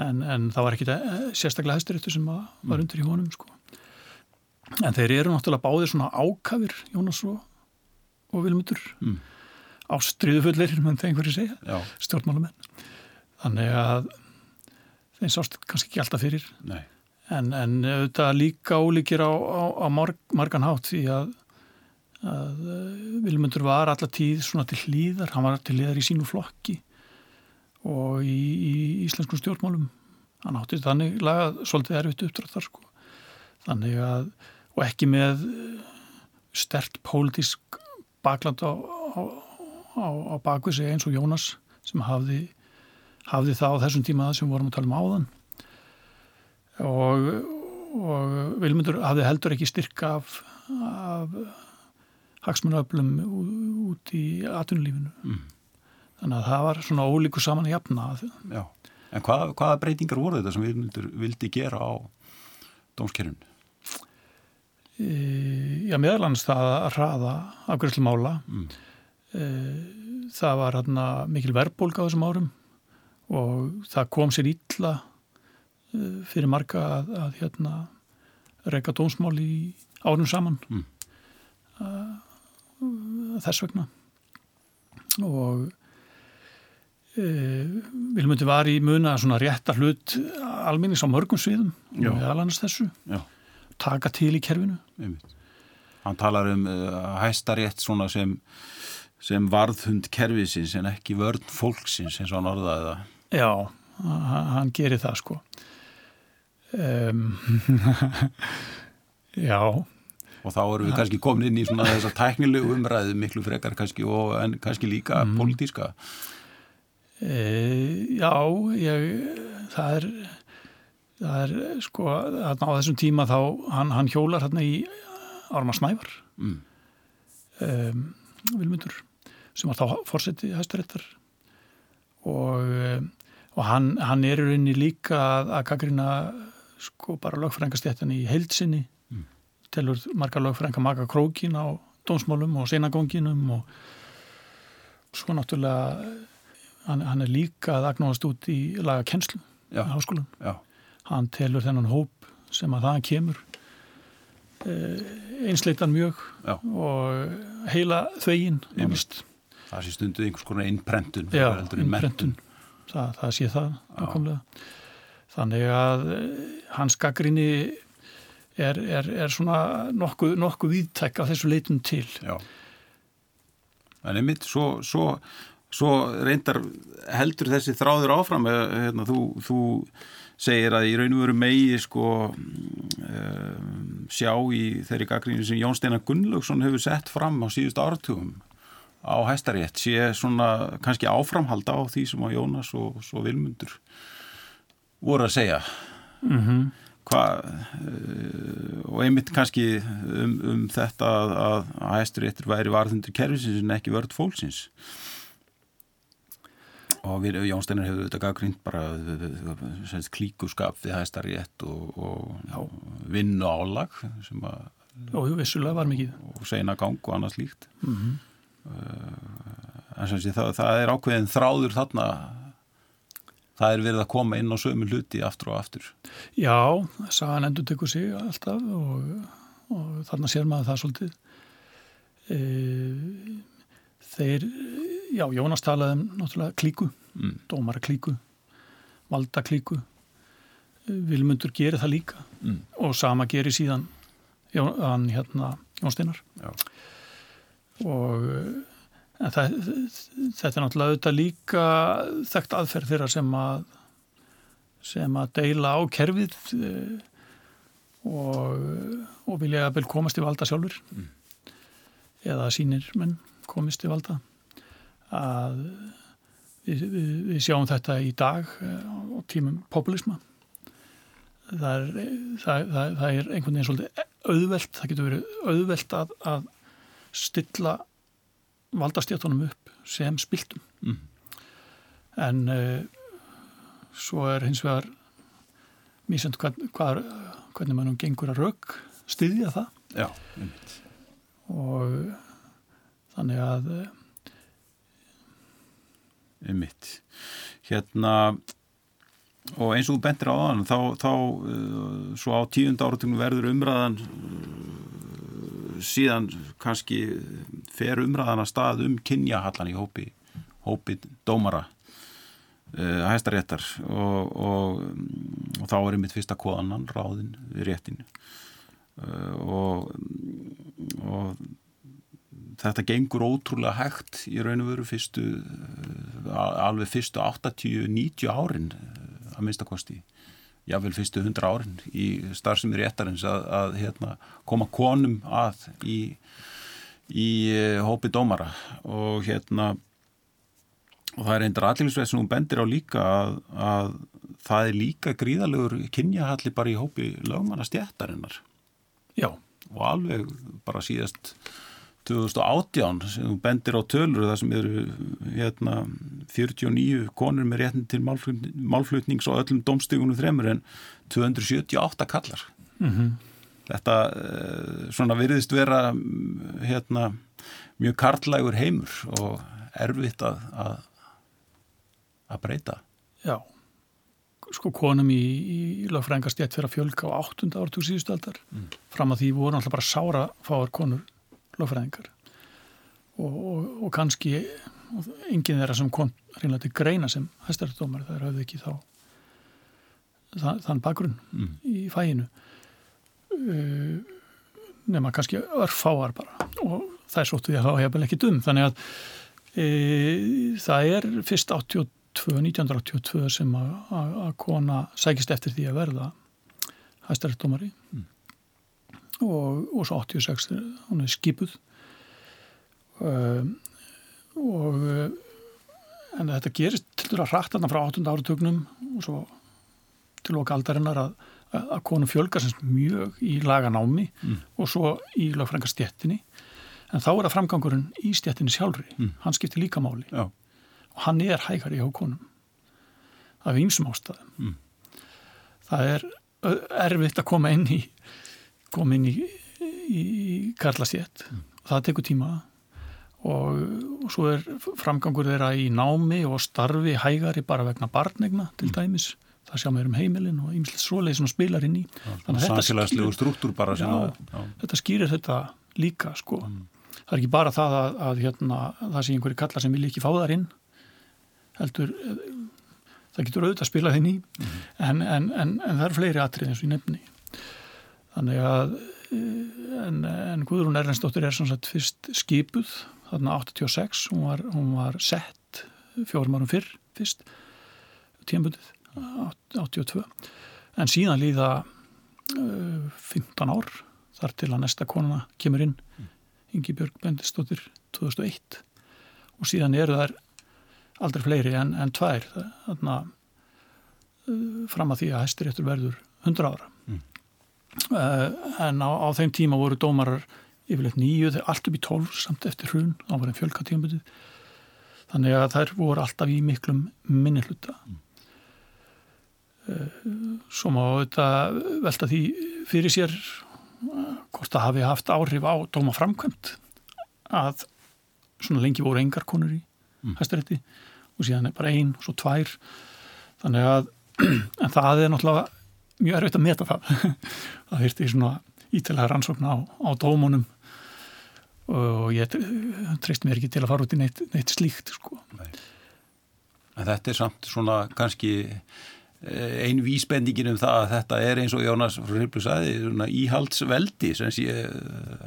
en, en það var ekki eh, sérstaklega hæstaréttu sem var mm. undir í honum sko en þeir eru náttúrulega báðir svona ákafir Jónas og og vilmutur mm. ástriðufullir, mann þegar einhverju segja. Stjórnmálamenn. Þannig að þeim sást kannski ekki alltaf fyrir. En, en þetta líka ólíkir á, á, á marg, margan hátt því að, að eh, vilmundur var alla tíð svona til hlýðar, hann var til hlýðar í sínu flokki og í, í íslenskum stjórnmálum. Hann átti þannig lagað svolítið erfitt uppdráttar sko. þannig að og ekki með stert pólitísk bakland á, á, á, á bakvið sig eins og Jónas sem hafði, hafði það á þessum tíma sem vorum að tala um áðan og, og Vilmundur hafði heldur ekki styrka af, af hagsmunöflum út í atvinnulífinu mm. þannig að það var svona ólíku saman að jafna Já, en hvað, hvaða breytingar voru þetta sem Vilmundur vildi gera á dómskerfunu? Já meðalans það að hraða afgjörðslu mála. Mm. það var hérna mikil verbulg á þessum árum og það kom sér ítla fyrir marga að, að hérna reyka dónsmál í árum saman. Mm. þess vegna. Og e, Vilmundi var í muna svona rétta hlut alminnings á mörgum sviðum og meðalans þessu. Já taka til í kerfinu. Hann talar um uh, hæstarétt svona sem, sem varðhund kerfisins en ekki vörð fólksins eins og hann orðaði það. Já, hann gerir það sko. Um, já. Og þá erum við kannski komin inn í svona þess að tæknilegu umræðu miklu frekar kannski og en kannski líka mm. pólitíska. E, já, ég, það er, það er sko, þarna á þessum tíma þá, hann, hann hjólar hérna í Árma Snævar, Mm. um, Vilmundur, sem var þá fórseti hæstaréttar og, um, og hann, hann er í rauninni líka að, að gaggrina sko bara lögfrængastjættan í heilsinni, Mm. telur marga lögfrænga maka krókin á dómsmálum og senagónginum og svo náttúrulega hann, hann er líka að agnóðast út í laga kennslu í háskólan. Já, Hann telur þennan hóp sem að það kemur eh, einsleitan mjög já. og heila þvegin það sé stundu einhvers konar innprentun Já, innprentun. Það, það sé það. Þannig að eh, hans gaggrinni er, er, er svona nokkuð, nokkuð viðtæk af þessu leitum til. Já. En einmitt, svo, svo, svo reyndar heldur þessi þráður áfram, eh, hérna, þú, þú segir að í raun og veru megi sko um, sjá í þeirri gaggrínu sem Jón Steinar Gunnlaugsson hefur sett fram á síðust áratugum á hæstarétt, sé svona kannski áframhald á því sem að Jónas og svo Vilmundur voru að segja Mm -hmm. hvað uh, og einmitt kannski um, um þetta að, að, hæsturéttur væri varðundur kerfisins en ekki vörð fólksins og við, Jón Steinar hefur þetta gaggrind bara klíkuskap við hæstarétt og, og já, vinnu álag sem að Og og seina gang og annað slíkt Mm -hmm. en sem sé það, það er ákveðin þráður þarna það er verið að koma inn á sömu hluti aftur og aftur Já, sagan endur tekur sig alltaf og, og þarna sér maður það svolítið. E, þeir, já, Jónas talaði um náttúrulega klíku, mm. dómara klíku, valda klíku. Vilmundur gerir það líka Mm. og sama gerir síðan Jón, hann hérna Jón Steinar. Og það, þetta er náttúrulega auðvitað líka þekkt aðferð þeirra sem að sem að deila á kerfið eh, og, og vilja vel komast í valda sjálfur Mm. eða sínir menn komist í valda að við, við, við sjáum þetta í dag eh, á tímum populisma það er, það, það, það er einhvern veginn svolítið auðvelt, það getur verið auðvelt að, að stilla valdastjættunum upp sem spiltum. Mm. en uh, svo er hins vegar mísend hvað, hvað, hvernig mannum gengur að rauk styðja það. Já, og þannig að uh, Einmitt. Hérna, og eins og þú bentir á þann, þá, þá uh, svo á tíund áratunum verður umræðan uh, síðan kannski fer umræðan að stað um kynjahallan í hópi, hópi dómara hæstaréttar og, og, og þá er einmitt fyrsta koðanan ráðin uh, og, og þetta gengur ótrúlega hægt í raun og veru fyrstu alveg fyrstu 80-90 árin að minnstakosti jável fyrstu 100 árin í starfsemi réttarins að, að hérna, koma konum að í, í hópi dómara. Og hérna og það er eindir aðlingsveið sem hún bendir á líka að, að það er líka gríðalegur kynjahalli bara í hópi lögmanna stjættarinnar já, og alveg bara síðast 2018 sem þú bendir á tölur það sem eru hérna, 49 konur með réttin til málflutnings, og öllum domstígunum þremur en 278 kallar. mm Þetta eh, svona virðist vera hérna, mjög karlægur heimur og erfitt að, að, að breyta. já sko konum í, í lögfræðingastjætt fyrir að fjölga á 8. ártug síðustu aldar Mm. fram að því voru alltaf bara sára fáar konur lögfræðingar og, og, og kannski enginn þeirra sem kom reynilega til greina sem hæstarættdómar það er hafði ekki þá það, þann bakgrunn Mm. í fæinu uh, nema kannski örfáar bara og það er svolítið að þá hefur ekki dum þannig að e, það er fyrst 82, 1982 sem að, kona sækist eftir því að verða hæstarættdómari Mm. Og, og svo 86 þegar hún er skipuð um, og uh, en þetta gerist tildur að hratt þarna frá 8. áratögnum og svo til okkar aldarinnar að, að konum fjölgar semst mjög í laganámi mm. og svo í lögfrængarstjettinni en þá er það framgangurinn í stjettinni sjálfri mm. hann skiptir líka máli Já. og hann er hægari hjá konum af einsum ástæðum mm. það er erfitt að koma inn í koma inn í, í, karlastjett mm. það tekur tíma. Og, og svo er framgangur þeirra í námi og starfi hægari bara vegna barnegna til mm. dæmis. Það sjá mér um heimilin og ymslega svoleið sem spilar inn í. Sannsélagslegu struktúr bara já, já. þetta skýrir þetta líka sko. Mm. Það er ekki bara það að, að hérna, það sé einhverju kalla sem vil ekki fá þar inn. Heldur það getur auðvitað að spila þinn í. Mm. En, en, en, en það eru fleiri atrið eins og í nefni þannig að en, en Guðrún Erlendsdóttir er sannsagt fyrst skipuð þarna 86, hún var, hún var sett fjórum árum fyrr fyrst tíambundið 82 en síðan líða uh, 15 ár þar til að næsta konuna kemur inn mm. Ingi Björg Bendistóttir 2001 og síðan eru þær aldrei fleiri en, en tvær þarna uh, fram að því að hæstiréttur verður 100 ára mm. Uh, en á, á þeim tíma voru dómarar yfirleitt nýju, þeir allt upp í 12 samt eftir hrun, þá var þeim fjölkatíðanbyrðið þannig að þær voru alltaf í miklum minni hluta mm. uh, svo má þetta velta því fyrir sér hvort það hafi haft áhrif á dóma framkvæmt að svona lengi voru engar konur í mm. hæstarétti og síðan er bara einn og svo tvær þannig að en það er náttúrulega mjög erfitt að meta það það þurfti svona ítilega rannsókn á, á dómunum og ég treyst mér ekki til að fara út í neitt, neitt slíkt sko. Nei. En þetta er samt svona kannski Eh, ein vísbendingin um það að þetta er eins og Jónas Hriblu sagði íhaldsveldi sem sé eh,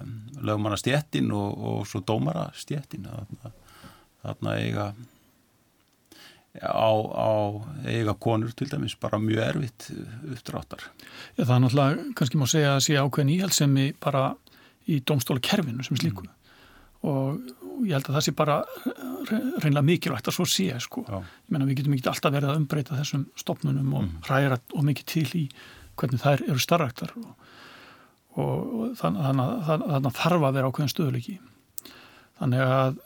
lögmanna stjettin og, og svo dómara stjettin þarna eiga á, á eiga konur til dæmis bara mjög erfitt uppdráttar Já það er náttúrulega kannski má segja að sé ákveðin íhaldsemi bara í domstóla kerfinu sem slíku mm. og ég held að það sé bara reynilega mikilvægt að svo sé sko. ég menna við getum ekki alltaf verið að umbreyta þessum stopnunum og mm. ræra og mikið til í hvernig þær eru starraktar og, og, og þannig að þarf að vera ákveðin stöðuleiki þannig að,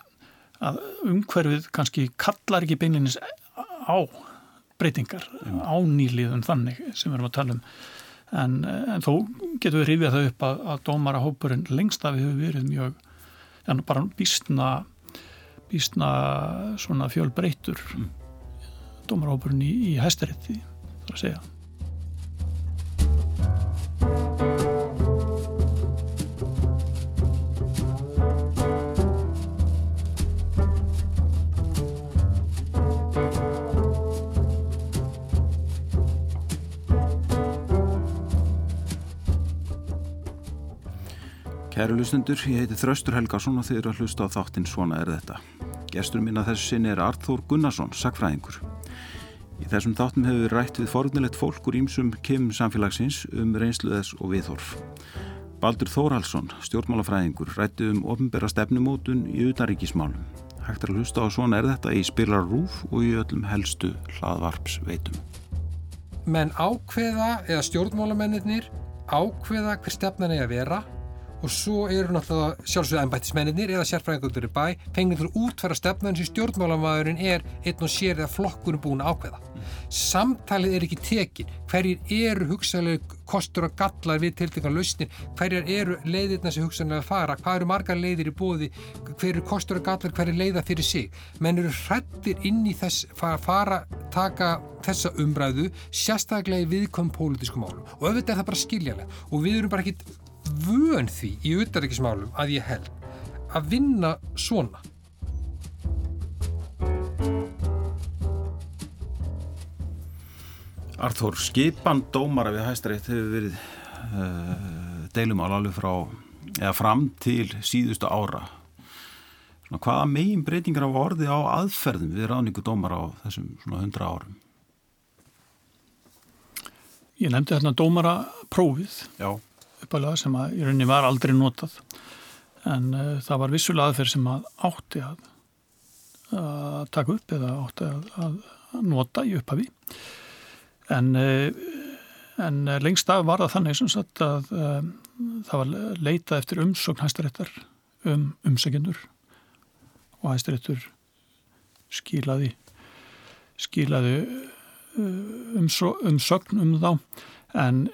að umhverfið kannski kallar ekki beinlinis á breytingar mm. á nýliðum þannig sem við erum að tala um en, en þó getum við rifjað þau upp að, að dómara hópurinn lengst af hefur verið mjög en bara býstna býstna svona fjölbreytur mm. domarhópurinn í, í hæstarétti þar að segja Kæru lustendur, ég heiti Þraustur Helgarsson og þið eru að hlusta á þáttinn Svona er þetta. Gestur að þessu sinni er Arþór Gunnarsson, sakfræðingur. Í þessum þáttum hefur við rætt við forðnilegt fólk úr ímsum kemum samfélagsins um reynsluðes og viðhorf. Baldur Þórhalsson, stjórnmálafræðingur, rætti um ofnbæra stefnumótun í utanríkismálum. Hægt er að hlusta á Svona er þetta í Spirlar Rúf og í öllum helstu hlaðvarpsveitum. Menn ákveða eða stjórnmálamennir ákveða hver stefnan er að vera og svo eru náttúrulega sjálfsögða ennbættismenninir eða sérfræðingur í bæ fengið til að útfæra stefnan sem stjórnmálamæðurinn er einn og sér eða flokkurinn búin að ákveða. Samtalið er ekki tekin, hverjir eru hugsaðlega kostur og gallar við tiltekan lausnir, hverjir eru leiðirna sem hugsaðlega fara, hvað eru margar leiðir í bóði, hver eru kostur og gallar, hver er leiða fyrir sig. Menn eru hrættir inn í þess, fara, fara taka þessa umræðu sérstaklega í viðkom pólitískum málum. Og auðvitað er það bara skiljanlega og við erum bara ekkit vön því í utaríkismálum að ég held að vinna svona. Arþór, skipan dómara við hæstarétt hefur verið uh, deilumál alveg frá eða fram til síðustu ára. Svona, hvaða megin breytingar á orði á aðferðum við ráningu dómara á þessum svona hundra árum? Ég nefndi þarna dómara prófið. Já uppalega sem að í rauninni var aldrei notað. En uh, það var vissulega aðferð sem að átti að, að taka upp eða átti að, að, nota í upphafi. En, en lengst af var það þannig sem sagt að um, það var leitað eftir umsögn hæstaréttar um umsækjendur og hæstaréttur skilaði skilaði umsögn um þá. En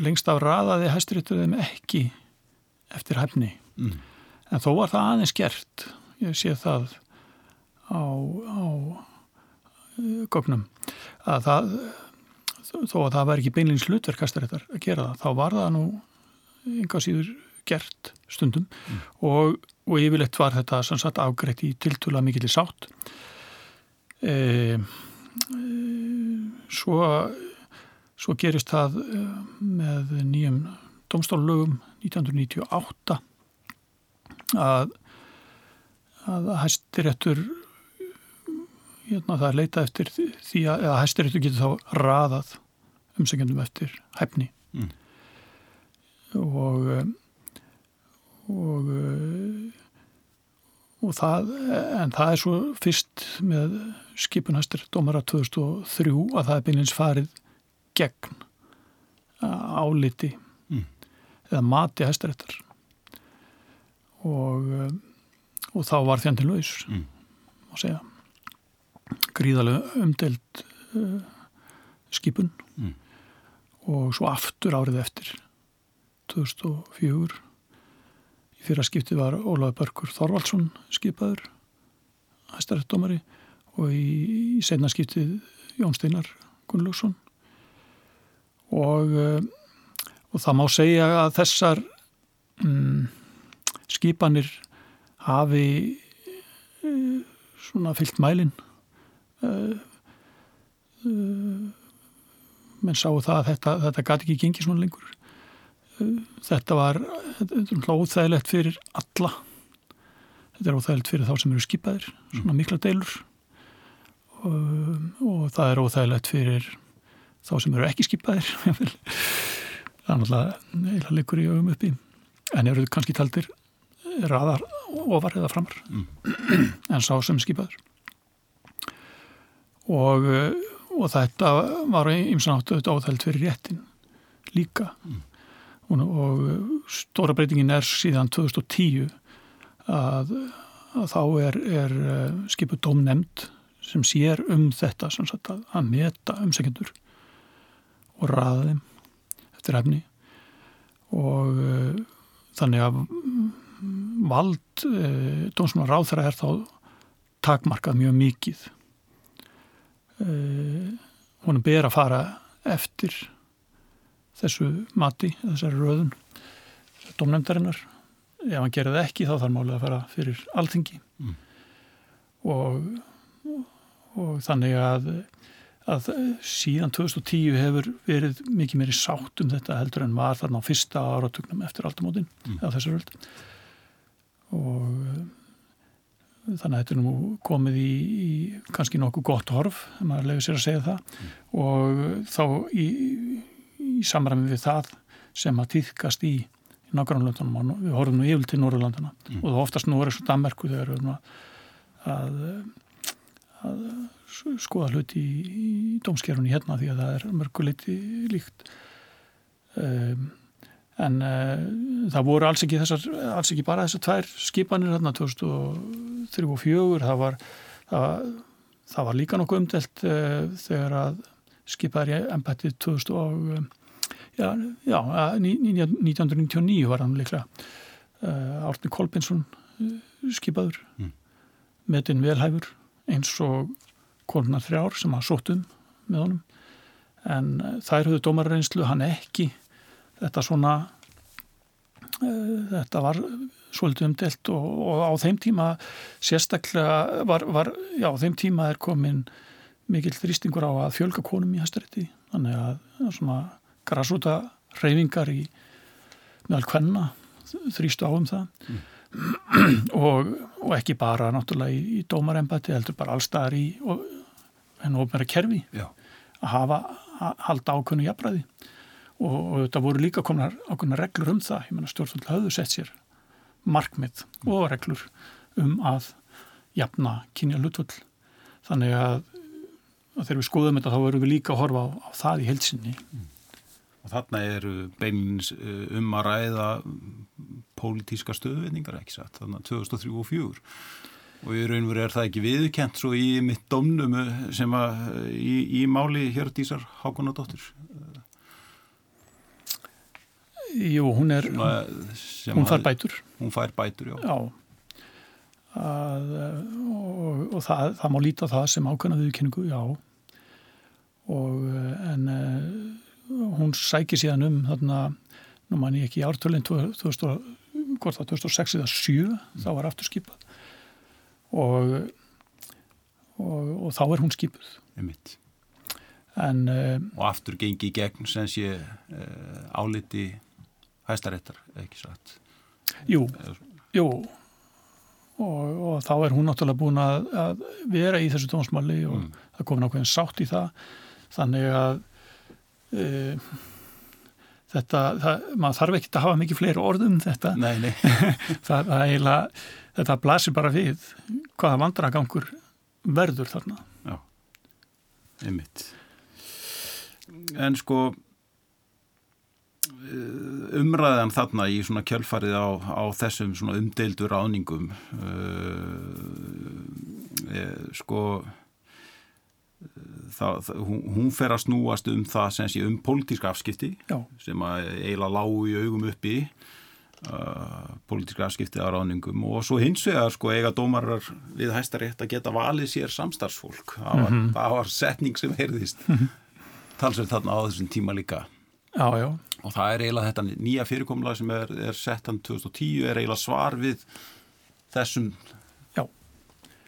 lengst af raðaði hæstaréttur þeim ekki eftir hæfni. Mm. en þó var það aðeins gert. Ég sé það á, á gögnum. Að það þó að það var ekki beinleins hlutverkastaréttar að gera það, þá var það nú enga síður gert stundum. Mm. og, og yfirleitt var þetta sannsagt afgreitt í tiltula mikill í sátt. E, e, svo svo gerist það með nýjum domstólulögum 1998 að að hæstiréttur hérna, það er leita eftir því að, að hæstiréttur getur þá raðað umsækjandum eftir hæfni mm. og og og það en það er svo fyrst með skipun hæstirétt dómara 2003 að það er beinleins farið gegn áliti mm. eða mati hæstiréttar og og þá var þján til laus mm. að segja gríðarlega umdelt uh, skipun mm. og svo aftur árið eftir 2004 í fyrra skipti var Ólaður Börkur Þorvaldsson skipaður hæstarættdómari og í, í senna skiptið Jón Steinar Gunnlaugsson og, uh, og það má segja að þessar um, skipanir hafi uh, svona fyllt mælin uh, menn sáu það að þetta, þetta gæti ekki gengið svona lengur. Þetta var óþægilegt fyrir alla. Þetta er óþægilegt fyrir þá sem eru skipaðir svona mm. mikla deilur. Og, og það er óþægilegt fyrir þá sem eru ekki skipaðir er náttúrulega heila leikur í ögum uppi. En eru kannski taldir raðar ofar eða framar? Mm. en sá sem skipaður. Og, og þetta var ímsan áttu áþæld fyrir réttin líka. Mm. og, og stóra breytingin er síðan 2010 að, að þá er, er eh, skipuð dómnemnd sem sér um þetta sagt, að meta umsækjendur og ræða þeim eftir efni. Og uh, þannig að vald e, dómsmálar ráðþara er þá takmarkað mjög mikið. E, hún er ber að fara eftir þessu mati, þessari röðun domnefndarinnar ef hann gerir það ekki þá þarf málið að fara fyrir alþingi. Mm. og, og þannig að, að síðan 2010 hefur verið mikið meiri sátt um þetta heldur en var þarna á fyrsta áratögnum eftir aldamótin mm. eða þessar völd og eh, þannig að þetta er nú komið í, í kannski nokkuð gott horf, maður lefur sér að segja það mm. og þá í, í samræmi við það sem að týðkast í, nákvæmlandunum og við horfum nú yfir til Norrlandana mm. og það oftast nú er þessu Danmarku þegar við erum að, að skoða hluti í, dómskerfunni hérna því að það er mörguleiti líkt. Um, en uh, það voru alls ekki þessar, alls ekki bara þessar tvær skipanir hérna 2003 og 2004 það var, það, það var líka nokkuð umdelt uh, þegar að skipaður í ennbættið 2000 og um, já, já, 1999 var hann líklega uh, Árni Kolbensson skipaður. Mm. metin velhæfur eins og konunar þrjár sem að sóttum með honum. En þær höfðu dómarreynslu hann ekki. Þetta svona uh, þetta var svolítið umdelt og, og á þeim tíma sérstaklega var, var já, á þeim tíma er komin mikill þrýstingur á að fjölga konum í hæstarétti. Þannig að svona grasúta reyfingar í meðal hvenna þrýstu á um það. Mm. og, og ekki bara náttúrulega í, í dómarembati heldur bara allstaðar í hennu ofnverða kerfi. Já. að hafa að halda ákveðnu jafnræði. Og, og þetta voru líka konar ákveðna reglur um það, ég menna stjórnvöld hafðu sett sér markmið og reglur um að jafna kynja hlutvöld þannig að þegar við skoðum þetta þá verðum við líka að horfa á, á það í heilsinni. Og þarna eru beinins uh, um að ræða pólitíska stöðvinningar ekki satt, þannig að 2003 og 2004 og í raun og veru er það ekki viðkent svo í mitt domnum uh, sem að uh, í, í máli Hjördísar Hákonadóttir Jú, hún er, hún að- fær bætur. Hún fær bætur, já. Já. Að, og og það, það má líta það sem ákvæmna viðkynningu, já. Og, eh, en hún sækir síðan um þarna, nú man ég ekki í ártölinn 2000, hvort það 2006 eða 7, þá var aftur skipað. Og, og, og þá er hún skipuð. Einmitt. En uh, Og aftur gengi í gegn sem sé uh, áliti hæstaréttar, ekki satt. jú, jú, og, og þá er hún náttúrulega búin að, að vera í þessu tónsmáli og Mm. það komin ákveðin sátt í það þannig að e, þetta, það, maður þarf ekki að hafa mikið fleiri orð um þetta Nei, nei. það, það eiginlega, þetta blasir bara við hvaða vandragangur verður þarna Já, einmitt. En sko eh, umræðan þarna í svona kjölfarið á, á þessum svona umdeildur áningum uh, eh, sko það, það, hún, hún fer að snúast um það sem sé um pólitíska afskipti Já, sem að eiginlega lágu í augum uppi uh, pólitíska afskipti á ráðningum. Og svo hins vegar sko eiga dómarar við hæstarétt að geta valið sér samstarfsfólk. Það var, það var setning sem heyrðist. Talsveit þarna á þessum tíma líka. Já, já, og það er eiginlega þetta nýja fyrirkomlega sem er, er sett hann 2010 er eiginlega svar við þessum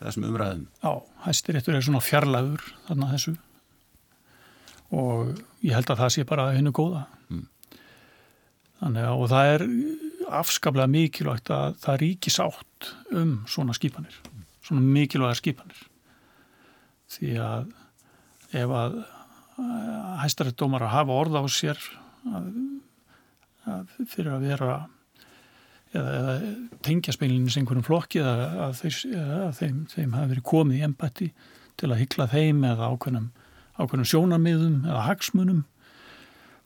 þessum umræðum. Já hæstiréttur er svona fjarlæður þarna þessu. Og ég held að það sé bara hennu góða. Mm. þannig að það er afskaplega mikilvægt að það ríki sátt um svona skipanir svona mikilvæga skipanir. Því að ef að hæstarétt dómar að hafa orða á sér að, að fyrir að vera eða, tengja speilinu sem einhverjum flokki eða að, þeir, að þeim, þeim hafi verið komið í embætti til að hyggla þeim eða ákveðnum, ákveðnum sjónarmiðum eða hagsmunum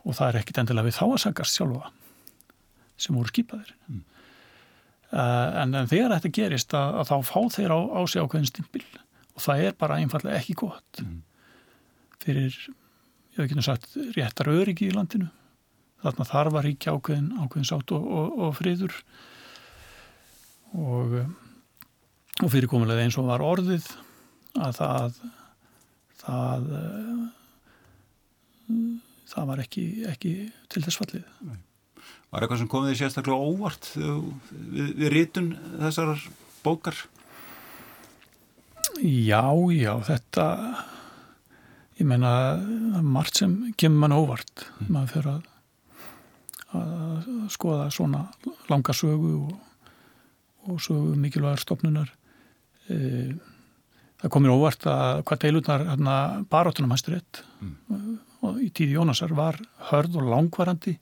og það er ekkit endilega við þá að sagast sjálfa sem voru skipaðir. Mm. En, en þegar þetta gerist að, að þá fá þeir á, á sig ákveðin stimpil og það er bara einfallega ekki gott Mm. fyrir, ég hef ekki nú sagt, réttar öryggi í landinu. Þarna þarf að ríkja ákveðin, ákveðin sátt og, og, og friður og, og fyrirkomulega eins og var orðið að það það það var ekki, ekki til þess fallið. Var eitthvað sem kom því sérstaklega óvart við, við rítun þessar bókar? Já, já, þetta ég meina margt sem kemur mann óvart mm. maður fyrir að, að skoða svona langa sögu og, og sögu mikilvægar stopnunar e, það komir óvart að hvað deilurnar hérna, barátunum hæstur rétt mm. og í tíði Jónasar var hörð og langvarandi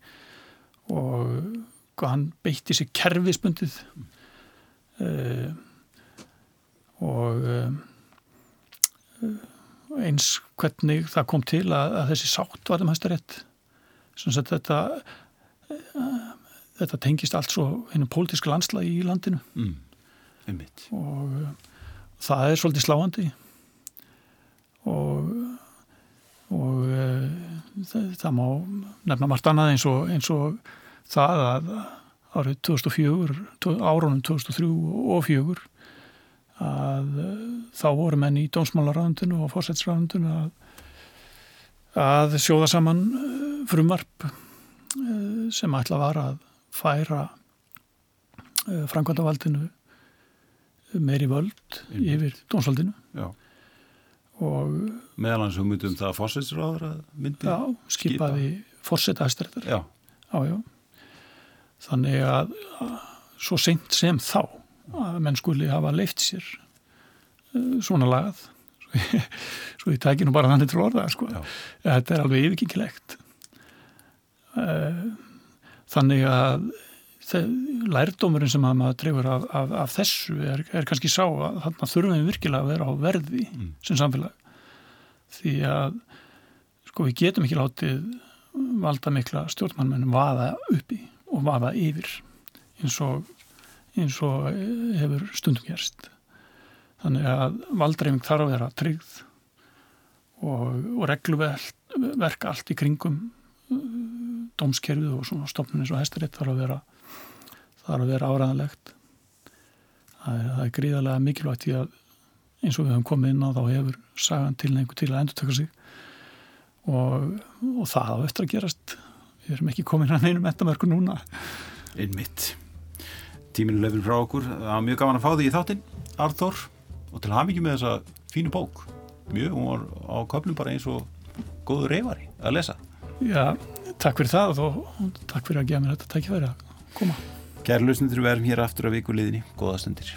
og hann beitti sér kerfisbundið. E, og eins hvernig það kom til að, að þessi sátt var um hæstarétt sem að þetta þetta tengist allt svo hennum pólitíska landslægi í landinu mm. og það er svolítið sláandi og og það, það má nefna margt annað eins og, eins og það að árið 2004 árunum 2003 og 2004 að þá voru menn í dómsmálaráðundinu og fórsætsráðundinu að, að sjóða saman frumvarp sem ætla var að færa framkvæmdavaldinu meiri völd mm. yfir dómsvaldinu. Já. og meðal hans hugmyndum það að fórsætsráður að myndi já, skipaði já, já þannig að, að svo seint sem þá að menn skuli hafa leift sér uh, svona lagað. Svo ég tæki nú bara þannig til orða sko. þetta er alveg yfirkingilegt uh, þannig að lærdómurinn sem að maður trefur af, af, af þessu er, er kannski sá að þarna þurfum við virkilega að vera á verði mm. sem samfélag því að sko við getum ekki látið valda mikla stjórnmannmennum vaða uppi og vaða yfir eins og, eins og hefur stundum gerst þannig að valdreifing þarf að vera tryggð og, og regluverk allt í kringum dómskerfið og svona stofnun eins og hestaritt þarf að vera þarf að vera áræðanlegt það er, það er gríðarlega mikilvægt í að eins og við höfum komið inn á þá hefur sagan tilneingu til að endur taka sig. Og, og það á eftir að gerast. Við erum ekki komin að neinu metamörku núna. Einmitt. Tíminu lefur frá okkur, það var mjög gaman að fá því í þáttinn Arþór og til hafingi með þessa fínu bók. Mjög, hún var á köflum bara eins og góður reyfari að lesa. Já, takk fyrir það og takk fyrir að gefa mér þetta tækifæri að koma. Kæri lausnendur, við erum hér aftur á vikuliðinni, góða stundir